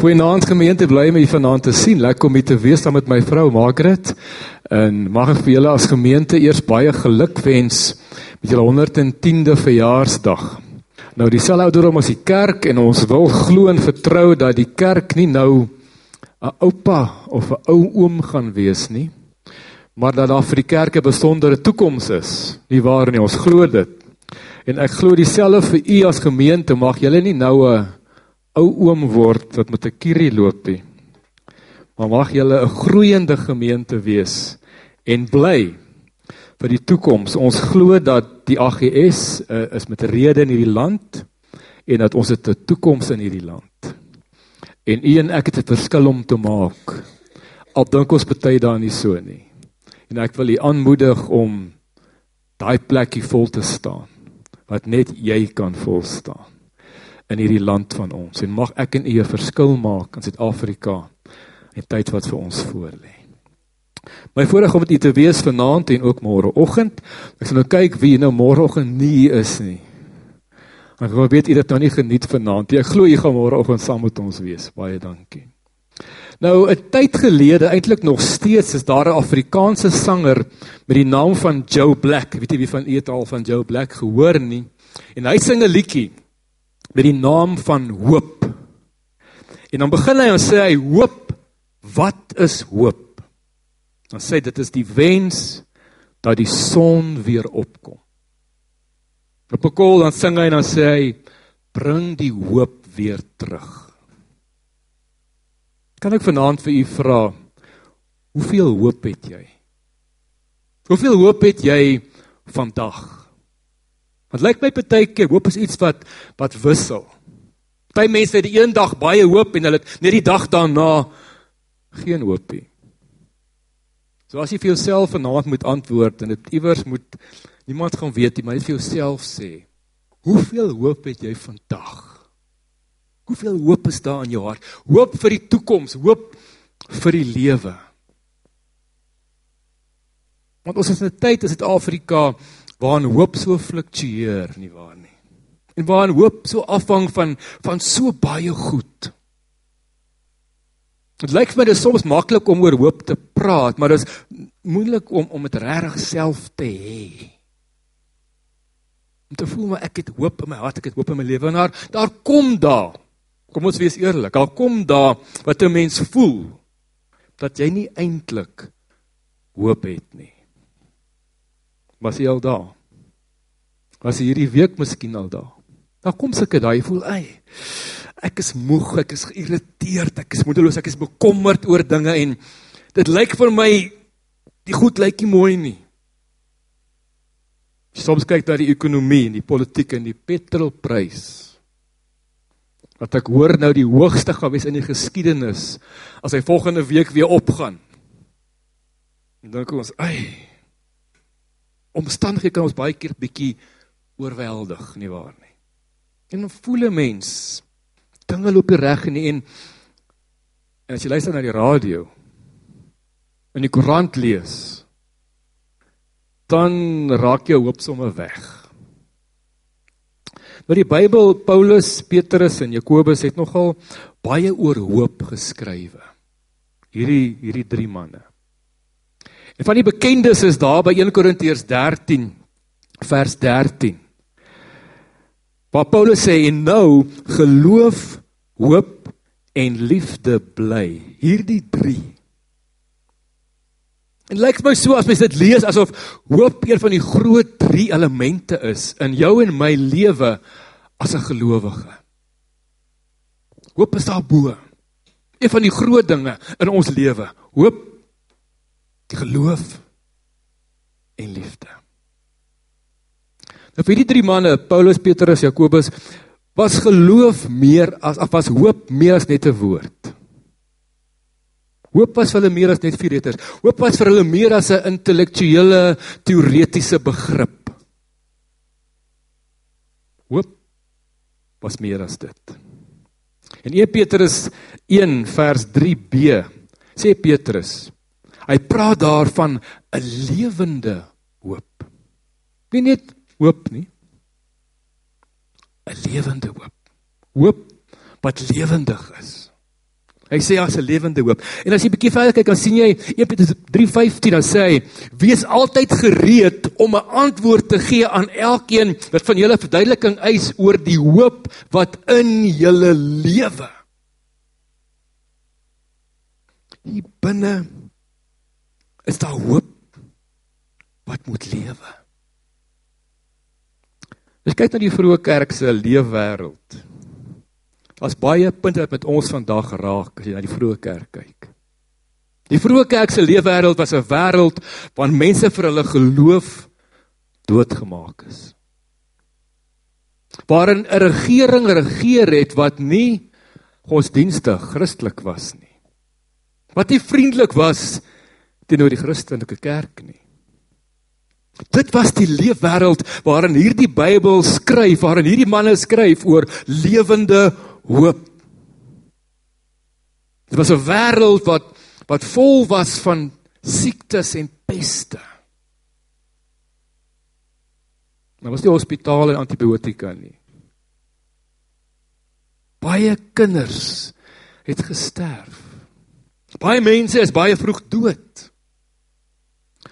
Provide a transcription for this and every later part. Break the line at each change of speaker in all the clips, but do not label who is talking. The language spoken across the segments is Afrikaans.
Goeienaand gemeente, bly my vanaand te sien. Lekker om hier te wees saam met my vrou Margaret. En mag ek vir julle as gemeente eers baie geluk wens met julle 110de verjaarsdag. Nou dieselfde ouderdom as die kerk en ons wil glo en vertrou dat die kerk nie nou 'n oupa of 'n ou oom gaan wees nie, maar dat daar vir die kerk 'n besondere toekoms is. Nie waar nie, ons glo dit. En ek glo dieselfde vir u as gemeente, mag julle nie nou 'n ou oom word wat met 'n kierie loop nie. Maar mag julle 'n groeiende gemeente wees en bly vir die toekoms. Ons glo dat die AGS uh, is met rede in hierdie land en dat ons het 'n toekoms in hierdie land. En u en ek het 'n verskil om te maak. Al dink ons baie daar nie so nie. En ek wil u aanmoedig om daai plekkie vol te staan wat net jy kan vol staan in hierdie land van ons en mag ek en u 'n verskil maak in Suid-Afrika in tyd wat vir ons voorlê. My voorreg om met u te wees vanaand en ook môreoggend. Ek sal nou kyk wie nou môreoggend nie is nie. Ek glo weet u dit nou nie geniet vanaand nie. Ek glo u gaan môreoggend saam met ons wees. Baie dankie. Nou 'n tyd gelede, eintlik nog steeds, is daar 'n Afrikaanse sanger met die naam van Joe Black. Weet jy wie van u het al van Joe Black gehoor nie? En hy sing 'n liedjie met die naam van hoop. En dan begin hy en sê hy hoop, wat is hoop? Dan sê dit is die wens dat die son weer opkom. Op 'n kol dan sing hy en dan sê hy bring die hoop weer terug. Kan ek vanaand vir u vra hoeveel hoop het jy? Hoeveel hoop het jy vandag? Want lyk my partykeer hoop is iets wat wat wissel. Party mense het die een dag baie hoop en hulle net die dag daarna geen hoop nie. So as jy vir jouself vanaand moet antwoord en dit iewers moet niemand gaan weet nie, maar net vir jouself sê, hoeveel hoop het jy vandag? Hoeveel hoop is daar in jou hart? Hoop vir die toekoms, hoop vir die lewe. Want ons is in 'n tyd in Suid-Afrika waarin hoop so fluktueer nie waar nie. En waarin hoop so afhang van van so baie goed. Dit lyk vir my dit is soms maklik om oor hoop te praat, maar dit is moeilik om om dit regtig self te hê. Om te voel maar ek het hoop in my hart, ek het hoop in my lewe en daar daar kom daar. Kom ons wees eerlik, daar kom daar wat 'n mens voel dat jy nie eintlik hoop het nie. Was jy al daar? Was jy hierdie week miskien al daar? Dan kom sulke daai voel, "Ag, ek is moeg, ek is geïrriteerd, ek is moedeloos, ek is bekommerd oor dinge en dit lyk vir my die goed lyk nie mooi nie." Soms kyk na die ekonomie en die politiek en die petrolprys. Wat ek hoor nou die hoogste gaan wees in die geskiedenis as hy volgende week weer opgaan. Dan kom ons, "Ag, omstandighede kan ons baie keer bietjie oorweldig, nie waar nie? En dan voel 'n mens dinge loop nie reg nie en en as jy luister na die radio en die koerant lees dan raak jou hoop sommer weg. Nou die Bybel, Paulus, Petrus en Jakobus het nogal baie oor hoop geskrywe. Hierdie hierdie drie manne. En van die bekendes is daar by 1 Korintiërs 13 vers 13. Waar Paulus sê en nou geloof, hoop en liefde bly. Hierdie 3. En lyk my so as mens dit lees asof hoop een van die groot 3 elemente is in jou en my lewe as 'n gelowige. Hoop is daar bo. Een van die groot dinge in ons lewe. Hoop geloof en liefde. Nou vir die drie manne, Paulus, Petrus, Jakobus, was geloof meer as of was hoop meer as net 'n woord. Hoop was vir hulle meer as net vier letters. Hoop was vir hulle meer as 'n intellektuele teoretiese begrip. Hoop was meer as dit. In 1 Petrus 1 vers 3b sê Petrus Hy praat daarvan 'n lewende hoop. Nie net hoop nie. 'n Lewende hoop. Hoop wat lewendig is. Hy sê as 'n lewende hoop. En as jy bietjie verder kyk, dan sien jy 1 Petrus 3:15 dan sê hy: "Wees altyd gereed om 'n antwoord te gee aan elkeen wat van julle verduideliking eis oor die hoop wat in julle lewe." Hier binne is daar hoop wat moet lewe. As kyk na die vroeë kerk se leefwêreld. Daar's baie punte wat met ons vandag raak as jy na die vroeë kerk kyk. Die vroeë kerk se leefwêreld was 'n wêreld waar mense vir hulle geloof doodgemaak is. Waarin 'n regering regeer het wat nie godsdienstig Christelik was nie. Wat nie vriendelik was teenoor die Christelike kerk nie. Dit was die leefwêreld waarin hierdie Bybel skryf, waarin hierdie manne skryf oor lewende hoop. Dit was 'n wêreld wat wat vol was van siektes en peste. Daar was nie hospitale en antibiotika nie. Baie kinders het gesterf. Baie mense is baie vroeg dood.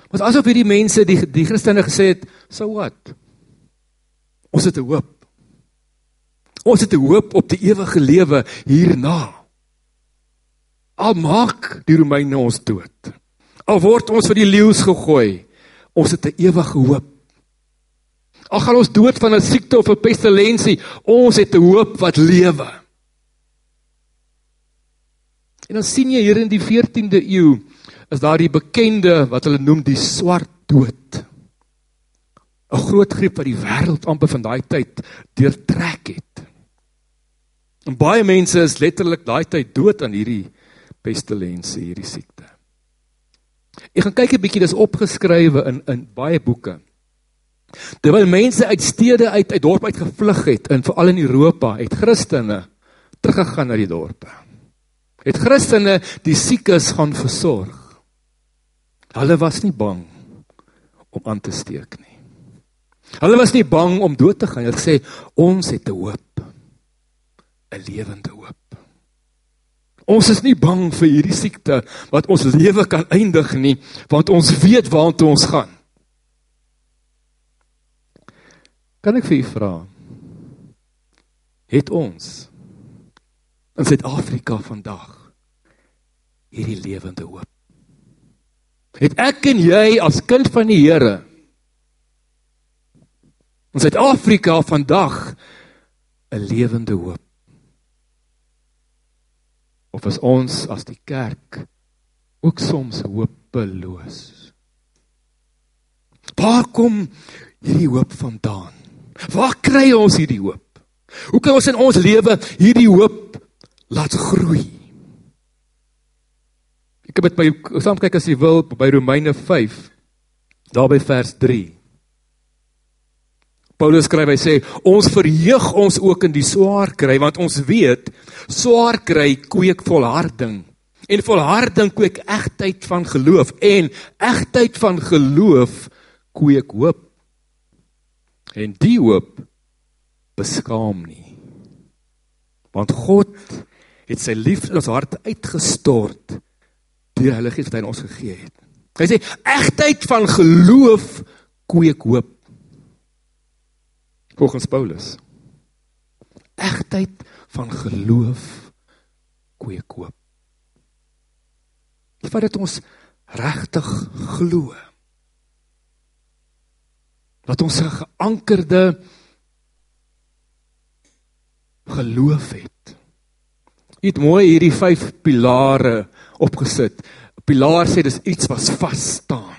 Want asof hierdie mense die die Christene gesê het, "So what? Ons het 'n hoop. Ons het 'n hoop op die ewige lewe hierna. Al maak die Romeine ons dood. Al word ons vir die leeu's gegooi, ons het 'n ewige hoop. Al gaan ons dood van 'n siekte of 'n pestilensie, ons het 'n hoop wat lewe. En dan sien jy hier in die 14de eeu is daar die bekende wat hulle noem die swart dood. 'n Groot griep wat die wêreld amper van daai tyd deurtrek het. En baie mense is letterlik daai tyd dood aan hierdie pestilensie, hierdie siekte. Ek gaan kyk 'n bietjie dis opgeskrywe in in baie boeke. Terwyl mense uit stede uit uit dorpe uit gevlug het en veral in Europa het Christene teruggegaan na die dorpe. Het Christene die siekes gaan versorg. Hulle was nie bang om aan te steek nie. Hulle was nie bang om dood te gaan. Hulle sê ons het 'n hoop. 'n lewende hoop. Ons is nie bang vir hierdie siekte wat ons lewe kan eindig nie, want ons weet waartoe ons gaan. Kan ek vir u vra? Het ons in Suid-Afrika vandag hierdie lewende hoop? Het ek en jy as kind van die Here in Suid-Afrika vandag 'n lewende hoop? of is ons as die kerk ook soms hopeloos? Waar kom hierdie hoop vandaan? Waar kry ons hierdie hoop? Hoe kan ons in ons lewe hierdie hoop laat groei? Ek het met my saam kyk as jy wil by Romeine 5 daar by vers 3. Paulus skryf hy sê ons verheug ons ook in die swaar kry want ons weet swaar kry kweek volharding. En volharding kweek egtheid van geloof en egtheid van geloof kweek hoop. En die hoop beskaam nie. Want God het sy liefde in ons harte uitgestort deur Heilige Gees wat hy ons gegee het hy sê egtheid van geloof kweek hoop volgens Paulus. Egtheid van geloof kweek hoop. Die feit dat ons regtig glo. Dat ons 'n geankerde geloof het. Dit mooi hierdie vyf pilare opgesit. 'n Pilaar sê dis iets wat vas staan.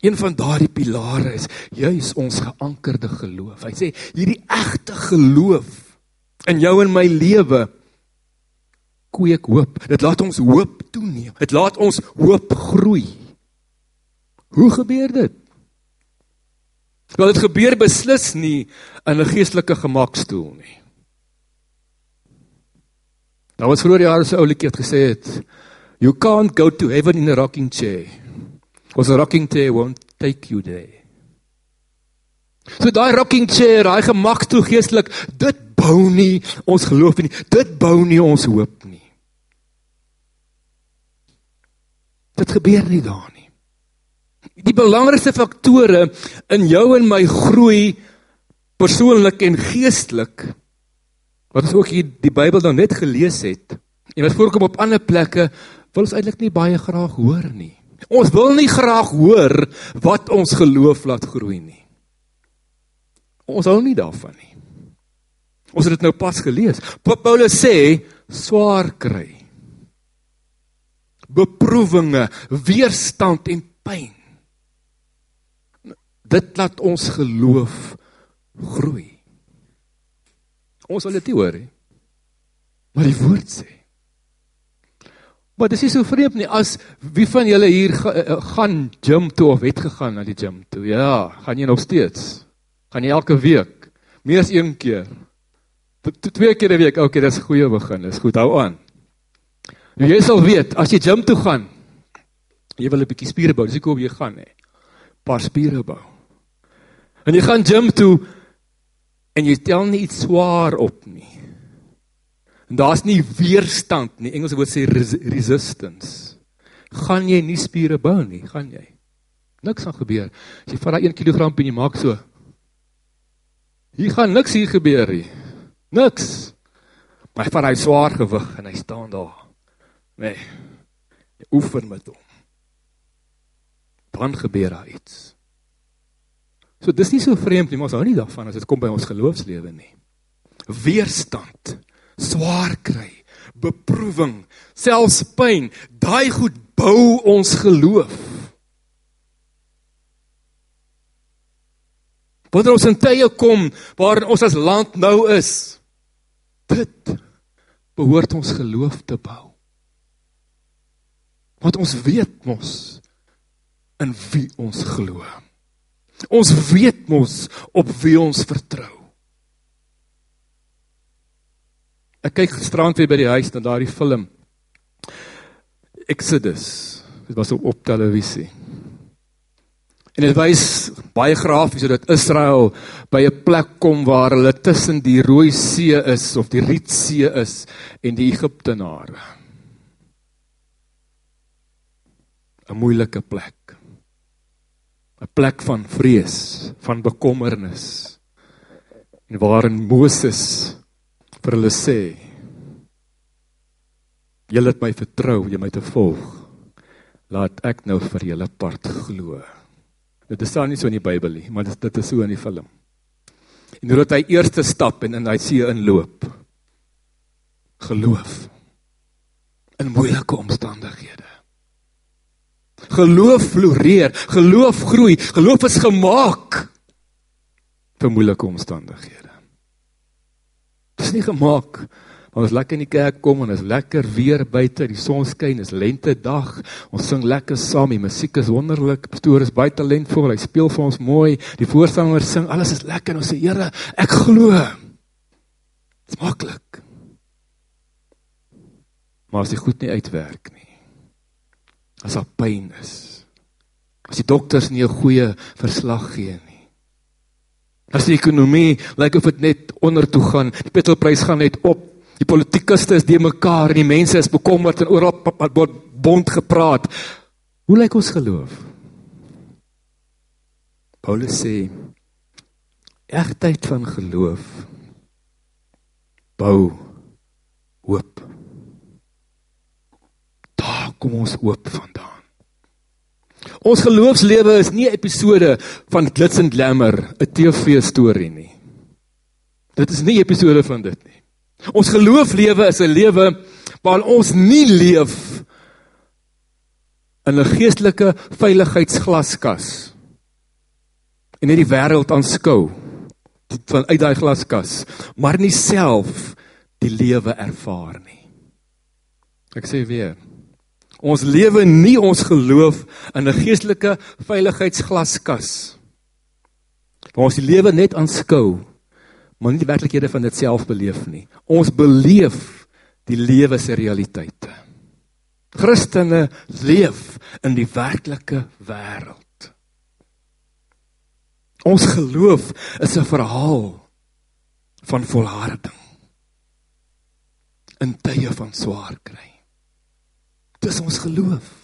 Een van daardie pilare is juis ons geankerde geloof. Hy sê hierdie egte geloof in jou en my lewe kweek hoop. Dit laat ons hoop toeneem. Dit laat ons hoop groei. Hoe gebeur dit? Wel dit gebeur beslis nie in 'n geestelike gemakstoel nie. Nou wat vroeër jare se ou liedjie het gesê het, you can't go to heaven in a rocking chair. Because a rocking chair won't take you there. So daai rocking chair, daai gemakstoel geestelik, dit bou nie ons geloof nie. Dit bou nie ons hoop nie. Dit gebeur nie daar nie. Die belangrikste faktore in jou en my groei persoonlik en geestelik wat ons ook hier die Bybel dan net gelees het en wat voorkom op ander plekke wil ons eintlik nie baie graag hoor nie. Ons wil nie graag hoor wat ons geloof laat groei nie. Ons hou nie daarvan nie. Ons het dit nou pas gelees. Paulus sê swaar kry. Beproewinge, weerstand en pyn. Dit laat ons geloof groei. Ons wil dit hoor hè. Maar die woord sê Maar dis nie so vreemd nie as wie van julle hier ga, uh, gaan gym toe of het gegaan na die gym toe. Ja, gaan jy nog steeds? Gaan jy elke week? Meer as een keer? Twee keer 'n week. Okay, dis 'n goeie begin. Dis goed. Hou aan. Nou jy sal weet as jy gym toe gaan, jy wil 'n bietjie spiere bou. Dis hoekom jy gaan hè. Paar spiere bou. En jy gaan gym toe en jy tel nie iets swaar op nie. En daar's nie weerstand nie. Engelse woord sê res resistance. Gaan jy nie spiere bou nie, gaan jy. Niks gaan gebeur. As jy vat daai 1 kg en jy maak so. Hier gaan niks hier gebeur nie. Niks. Maar hy vat hy swaar gewig en hy staan daar. Nee. Jy oefen met hom. Dan gebeur daar iets. So dis nie so vreemd nie, maar ons hou nie daarvan as dit kom by ons geloofslewe nie. Weerstand swaar kry, beproewing, selfs pyn, daai goed bou ons geloof. Wanneer ons in tye kom waar ons as land nou is, dit behoort ons geloof te bou. Want ons weet mos in wie ons glo. Ons weet mos op wie ons vertrou. Ek kyk gisterand weer by die huis na daardie film Exodus. Dit was op, op televisie. En dit wys baie grafies hoe dat Israel by 'n plek kom waar hulle tussen die Rooi See is of die Rietsee is en die Egiptenare. 'n Moeilike plek. 'n Plek van vrees, van bekommernis. En waarin Moses vir hulle sê julle het my vertrou om my te volg. Laat ek nou vir julle part glo. Dit is staan nie so in die Bybel nie maar dit dit is so in die film. En hoe dat hy eerste stap en in hy see inloop. Geloof in moeilike omstandighede geloof floreer geloof groei geloof is gemaak vir moeilike omstandighede Dis nie gemaak want ons lekker in die kerk kom en is lekker weer buite, die son skyn, is lente dag. Ons sing lekker saam, die musiek is wonderlik, pastoor is baie talentvol, hy speel vir ons mooi, die voorstander sing, alles is lekker en ons sê Here, ek glo. Dit's maklik. Maar as dit goed nie uitwerk nie. As daar pyn is. As die dokters nie 'n goeie verslag gee nie. As die ekonomie lyk of dit net onder toe gaan, die petrolprys gaan net op. Die politikuste is de mekaar en die mense is bekommerd en oral word bond gepraat. Hoe lyk ons geloof? Paulus sê egtheid van geloof bou hoop. Kom ons hoop vandaan. Ons geloofslewe is nie 'n episode van glitz and glamour, 'n TV storie nie. Dit is nie 'n episode van dit nie. Ons geloofslewe is 'n lewe waar ons nie leef in 'n geestelike veiligheidsglaskas en net die wêreld aanskou van uit daai glaskas, maar nie self die lewe ervaar nie. Ek sê weer, Ons lewe nie ons geloof in 'n geestelike veiligheidsglaskas. Ons lewe net aanskou, maar nie die werklikhede van dit self beleef nie. Ons beleef die lewe se realiteite. Christene leef in die werklike wêreld. Ons geloof is 'n verhaal van volharding in tye van swaar kry. Dis ons geloof.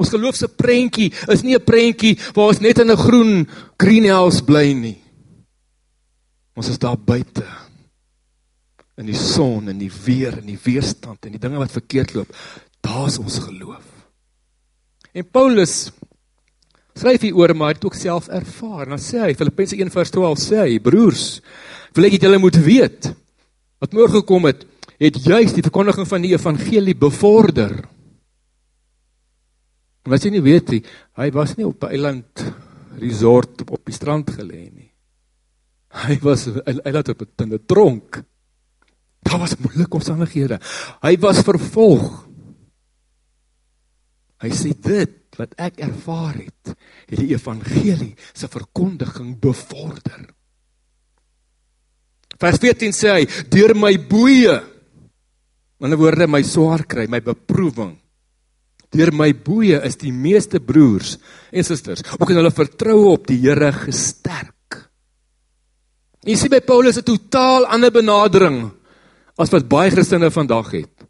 Ons geloof se prentjie is nie 'n prentjie waar ons net in 'n groen greenhouse bly nie. Ons is daar buite in die son en die weer en die weerstand en die dinge wat verkeerd loop. Daar's ons geloof. En Paulus skryf hier oor maar dit ook self ervaar. Dan sê hy Filippense 1:12 sê hy broers, wil ek julle moet weet wat môre gekom het, het juis die verkondiging van die evangelie bevorder. Wat jy nie weet nie, hy was nie op 'n eiland resort op die strand gelê nie. Hy was hy laat op 'n tronk. Daar was moeilike omstandighede. Hy was vervolg. Hy sê dit wat ek ervaar het, het die evangelie se verkondiging bevorder. Vers 14 sê hy: "Deur my boeye, 'n woorde my swaar kry, my beproewing, Deur my boeye is die meeste broers en susters ook in hulle vertroue op die Here gesterk. Jy sien by Paulus 'n totaal ander benadering as wat baie Christene vandag het.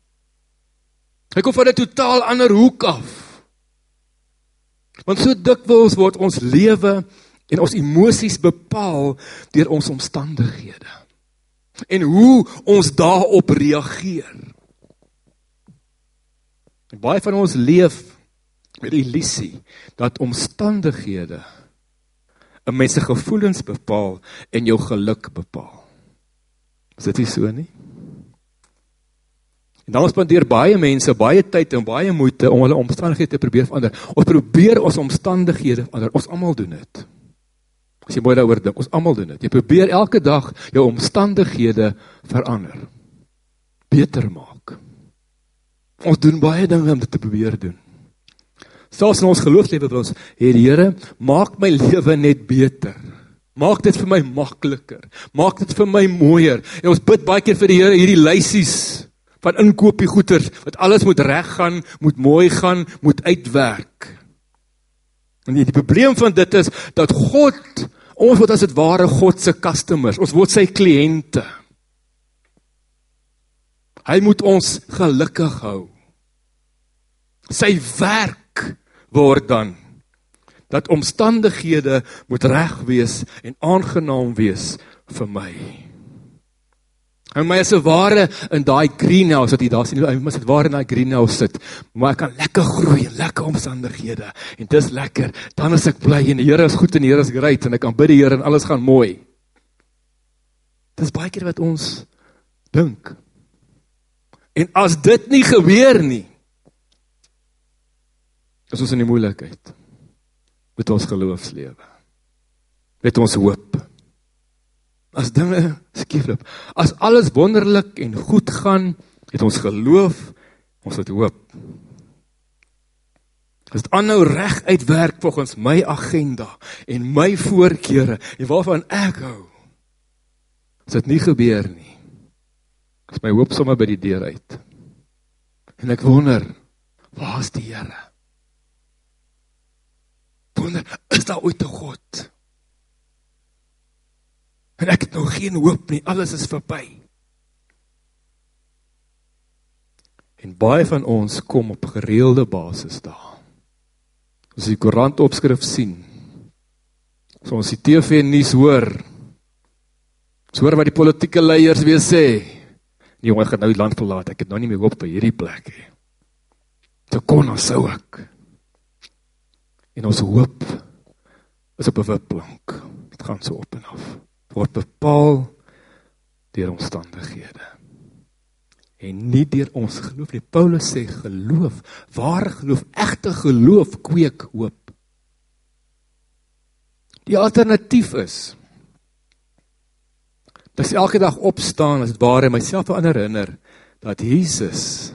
Hy kom van 'n totaal ander hoek af. Want so dikwels word ons lewe en ons emosies bepaal deur ons omstandighede. En hoe ons daarop reageer. Baie van ons leef met die illusie dat omstandighede 'n mens se gevoelens bepaal en jou geluk bepaal. Is dit nie so nie? En dan spandeer baie mense baie tyd en baie moeite om hulle omstandighede te probeer verander. Ons probeer ons omstandighede verander. Ons almal doen dit. As jy mooi daaroor dink, ons almal doen dit. Jy probeer elke dag jou omstandighede verander. Beter maak. Ons doen baie dinge om dit te probeer doen. Selfs in ons geloofslewe wil ons, Here, Here, maak my lewe net beter. Maak dit vir my makliker. Maak dit vir my mooier. En ons bid baie keer vir die Here hierdie lysies van inkoopie goeder wat alles moet reggaan, moet mooi gaan, moet uitwerk. En die, die probleem van dit is dat God ons word as dit ware God se customers. Ons word sy kliënte. Hy moet ons gelukkig hou. Sy werk word dan dat omstandighede moet reg wees en aangenaam wees vir my. En my is 'n ware in daai greenhouse wat jy daar sien, jy moet dit ware in daai greenhouse sit. Maar ek kan lekker groei in lekker omstandighede en dis lekker. Dan is ek bly en die Here is goed en die Here is great en ek kan bid die Here en alles gaan mooi. Dis baie keer wat ons dink. En as dit nie gebeur nie, is ons in die moeilikheid met ons geloofslewe. Met ons hoop. As dinge skiefloop, as alles wonderlik en goed gaan, het ons geloof, ons het hoop. As dit aanhou reg uitwerk volgens my agenda en my voorkeure en waarvan ek hou. As dit nie gebeur nie, is my hoop sommer by die deur uit. En ek wonder, waar is die Here? Wonder, is daar ooit 'n God? En ek het nou geen hoop nie, alles is verby. En baie van ons kom op gereelde basis daar. As jy koerant opskrif sien, so ons die TV nuus hoor, so hoor wat die politieke leiers weer sê, Die jongen gaan nou die land verlaat. Ek het nou nie meer hoop vir hierdie plek nie. Te kon ons sou ek. En ons hoop is op 'n wipplank. Dit gaan so op en af. Word bepaal deur omstandighede. En nie deur ons geloof nie. Paulus sê geloof, ware geloof, egte geloof kweek hoop. Die alternatief is dat ek elke dag opstaan as dit ware myself aan herinner dat Jesus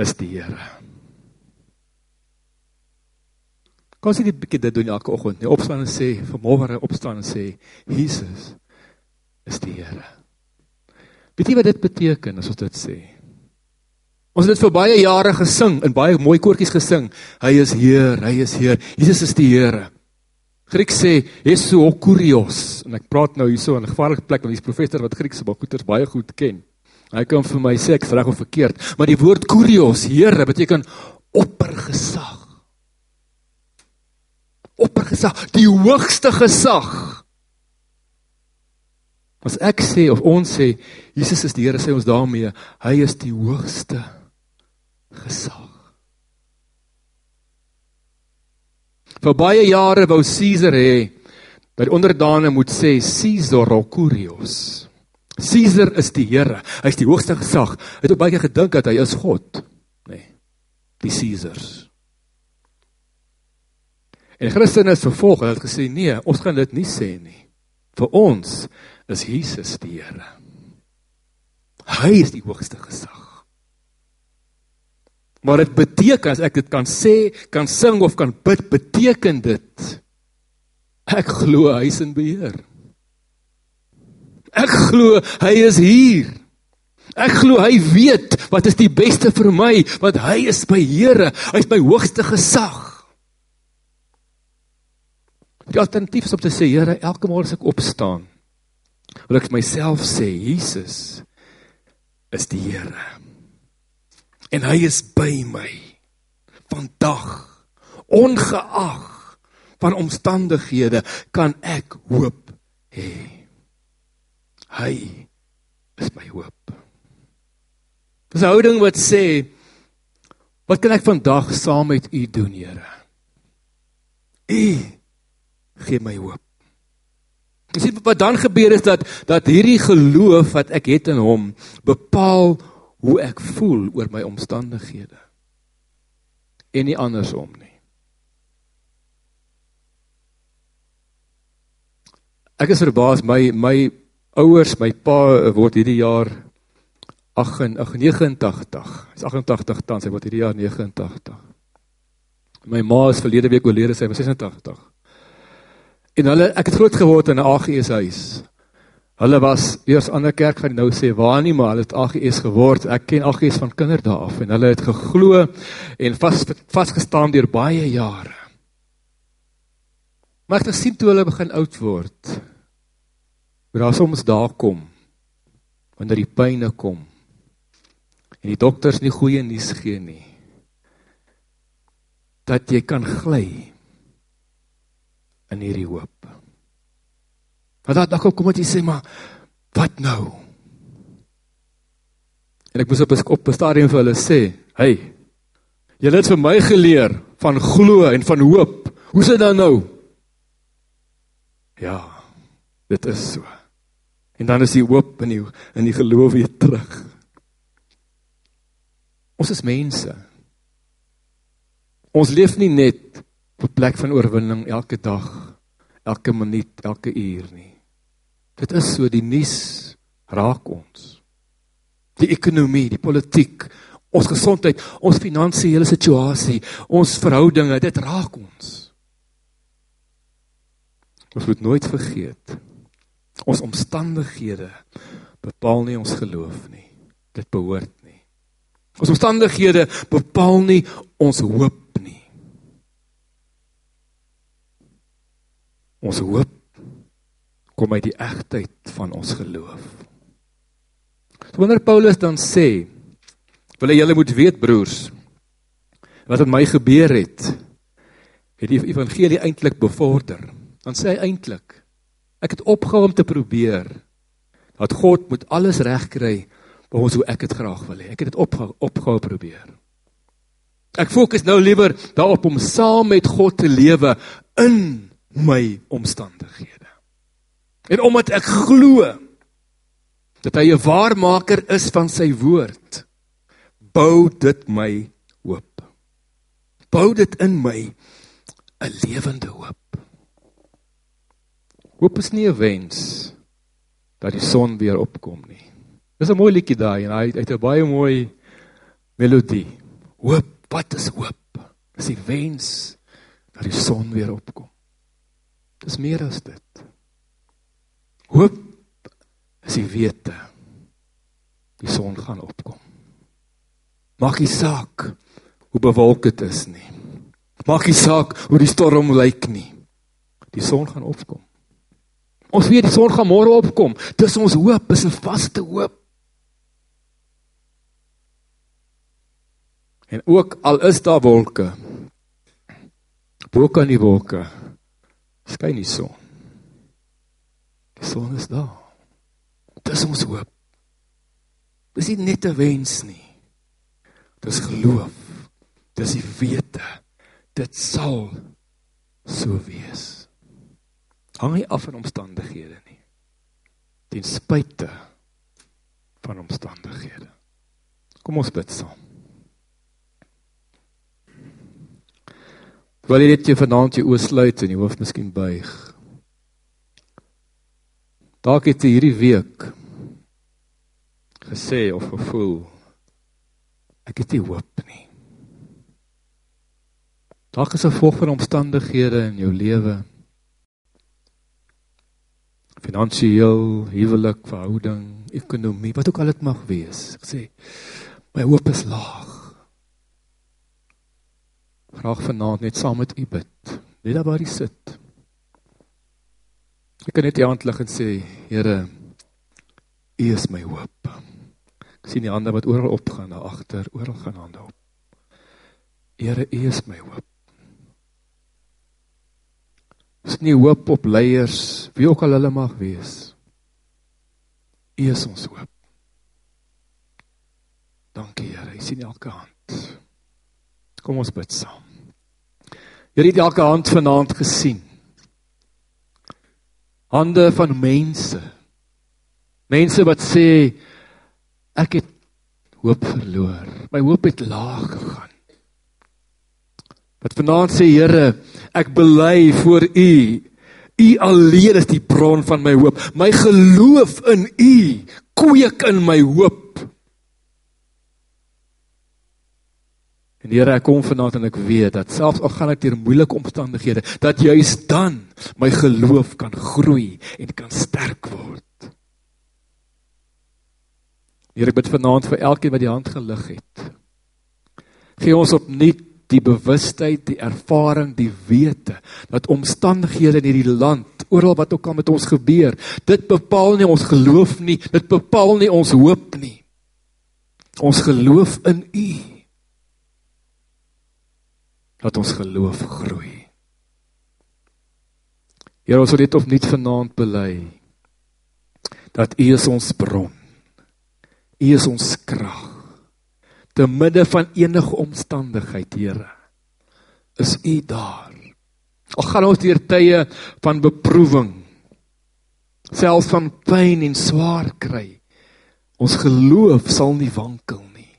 is die Here. Kom sien dit bietjie dit doen elke oggend. Nee, opstaan en sê, vanmôre opstaan en sê Jesus is die Here. Weet jy wat dit beteken as ons dit sê? Ons het dit vir baie jare gesing en baie mooi koortjies gesing. Hy is Heer, hy is Heer. Jesus is die Here. Grieks sê Jesu kurios en ek praat nou hierso in 'n gevaarlike plek want hier's professor wat Griekse baie goeters baie goed ken. Hy kan vir my sê ek reg of verkeerd, maar die woord kurios, Here, beteken oppergesag. Oppergesag, die hoogste gesag. As ek sê of ons sê Jesus is die Here, sê ons daarmee hy is die hoogste gesag. Vir baie jare wou Caesar hê dat onderdane moet sê Caesar Kurios. Caesar is die Here. Hy is die hoogste gesag. Hy het ook baie gedink dat hy is God, nê. Nee, die Caesars. En Christene is vervolg en het gesê nee, ons gaan dit nie sê nie. Vir ons is Jesus die Here. Hy is die hoogste gesag. Maar dit beteken as ek dit kan sê, kan sing of kan bid, beteken dit ek glo hy is in beheer. Ek glo hy is hier. Ek glo hy weet wat is die beste vir my, want hy is my Here, hy is my hoogste gesag. Die alternatief is om te sê, Here, elke môre as ek opstaan, wil ek myself sê, Jesus is die Here en hy is by my vandag ongeag van omstandighede kan ek hoop hê. Hy is my hoop. Dis 'n houding wat sê wat kan ek vandag saam met u doen Here? U gee my hoop. Dis wat dan gebeur is dat dat hierdie geloof wat ek het in hom bepaal hoe ek voel oor my omstandighede en nie andersom nie. Ek is verbaas my my ouers, my pa word hierdie jaar 89. Hy's 88 tans, hy word hierdie jaar 89. My ma is verlede week oorlede, sy was 86. En hulle ek het groot geword in 'n AGS huis. Hulle was eers ander kerk gaan nou sê waar nie maar hulle het AGS geword. Ek ken AGS van kinderdae af en hulle het geglo en vas vasgestaan deur baie jare. Maar ek sien toe hulle begin oud word. Maar daar soms daar kom wanneer die pyne kom en die dokters nie goeie nuus gee nie. Dat jy kan gly in hierdie hoop. Want dan dan kom dit sê maar wat nou? En ek moes op op 'n stadium vir hulle sê, "Hey, julle het vir my geleer van glo en van hoop. Hoe is dit dan nou?" Ja, dit is so. En dan is die hoop in die in die geloof weer terug. Ons is mense. Ons leef nie net op 'n plek van oorwinning elke dag, elke minuut, elke uur nie. Dit is so die nuus raak ons. Die ekonomie, die politiek, ons gesondheid, ons finansiële situasie, ons verhoudinge, dit raak ons. Ons moet nooit vergeet ons omstandighede bepaal nie ons geloof nie. Dit behoort nie. Ons omstandighede bepaal nie ons hoop nie. Ons hoop kom uit die egtheid van ons geloof. So wanneer Paulus dan sê, wil jy julle moet weet broers, wat met my gebeur het, het die evangelie eintlik bevorder. Dan sê hy eintlik, ek het opgehou om te probeer dat God moet alles regkry volgens hoe ek dit graag wil hê. Ek het dit opgehou opgehou probeer. Ek fokus nou liewer daarop om saam met God te lewe in my omstandighede. En omdat ek glo dat hy 'n waarmaker is van sy woord, bou dit my hoop. Bou dit in my 'n lewende hoop. Hoop is nie 'n wens dat die son weer opkom nie. Dis 'n mooi liedjie daai en hy het 'n baie mooi melodie. Hoop, wat is hoop? Dis die wens dat die son weer opkom. Dis meer as dit. Hoop is die wete die son gaan opkom. Maak nie saak hoe bewolk dit is nie. Maak nie saak hoe die storm lyk nie. Die son gaan opkom. Ons weet die son gaan môre opkom. Dis ons hoop, is 'n vaste hoop. En ook al is daar wolke, bo kan die wolke skyn die son. Son is daar. Dis ons hoop. Dis nie net 'n wens nie. Dis geloof. Dis die wete dit sal so wees. Hang nie af van omstandighede nie. Ten spyte van omstandighede. Kom ons bid saam. Wil jy net jy vanaand jou oë sluit en jou hoof miskien buig? Dalk het jy hierdie week gesê of gevoel ek het nie hoop nie. Dalk is 'n gevolg van omstandighede in jou lewe. Finansiëel, huwelik, verhouding, ekonomie, wat ook al dit mag wees. Ek sê my hoop is laag. Vraag vanaand net saam met u bid. Net daar waar jy sit. Ek kan net die hand lig en sê, Here, U is my hoop. Ek sien die hande wat oral opgaan, daar agter, oral gaan hande op. Here, U is my hoop. Dis nie hoop op leiers, wie ook al hulle mag wees. U is ons hoop. Dankie Here, U sien elke hand. Kom ons bid saam. Jy het elke hand vanaand gesien. Hande van mense. Mense wat sê ek het hoop verloor. My hoop het laag gegaan. Wat vanaand sê Here, ek bely voor U. U alleen is die bron van my hoop. My geloof in U kweek in my hoop. En Here, ek kom vanaand en ek weet dat selfs al gaan ek deur moeilike omstandighede, dat juis dan my geloof kan groei en kan sterk word. Here, ek bid vanaand vir elkeen wat die hand gelig het. Gee ons opnuut die bewustheid, die ervaring, die wete dat omstandighede in hierdie land, oral wat ook al met ons gebeur, dit bepaal nie ons geloof nie, dit bepaal nie ons hoop nie. Ons geloof in U dat ons geloof groei. Here ons wil of niet vanaand bely dat U is ons bron. U is ons krag. Te midde van enige omstandigheid, Here, is U daar. Al gaan ons deur tye van beproewing, selfs van pyn en swaar kry, ons geloof sal nie wankel nie.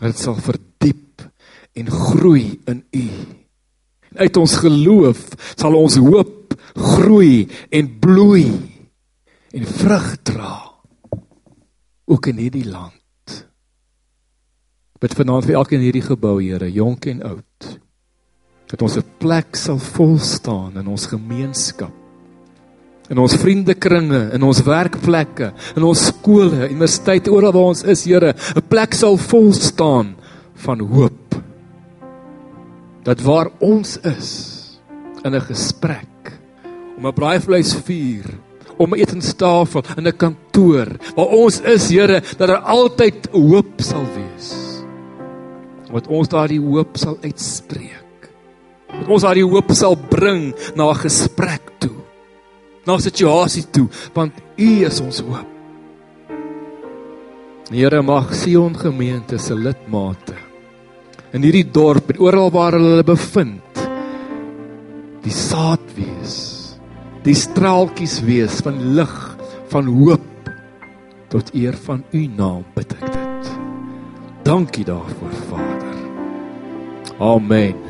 Dit sal verdiep en groei in U. En uit ons geloof sal ons hoop groei en bloei en vrug dra ook in hierdie land. Bid vanaand vir elkeen in hierdie gebou, Here, jonk en oud. Dat ons 'n plek sal vol staan in ons gemeenskap. In ons vriendekringe, in ons werkplekke, in ons skole, universiteite, oral waar ons is, Here, 'n plek sal vol staan van hoop dat waar ons is in 'n gesprek om 'n braaivleisvuur om 'n etenstafel in 'n kantoor waar ons is Here dat daar altyd hoop sal wees. Wat ons daardie hoop sal uitspreek. Dat ons daardie hoop sal bring na 'n gesprek toe na 'n situasie toe want u is ons hoop. Here mag Sion gemeente se lidmate in hierdie dorp en oral waar hulle bevind die saad wees die straaltjies wees van lig van hoop tot eer van u naam bid ek dit. Dankie daarvoor vader. Amen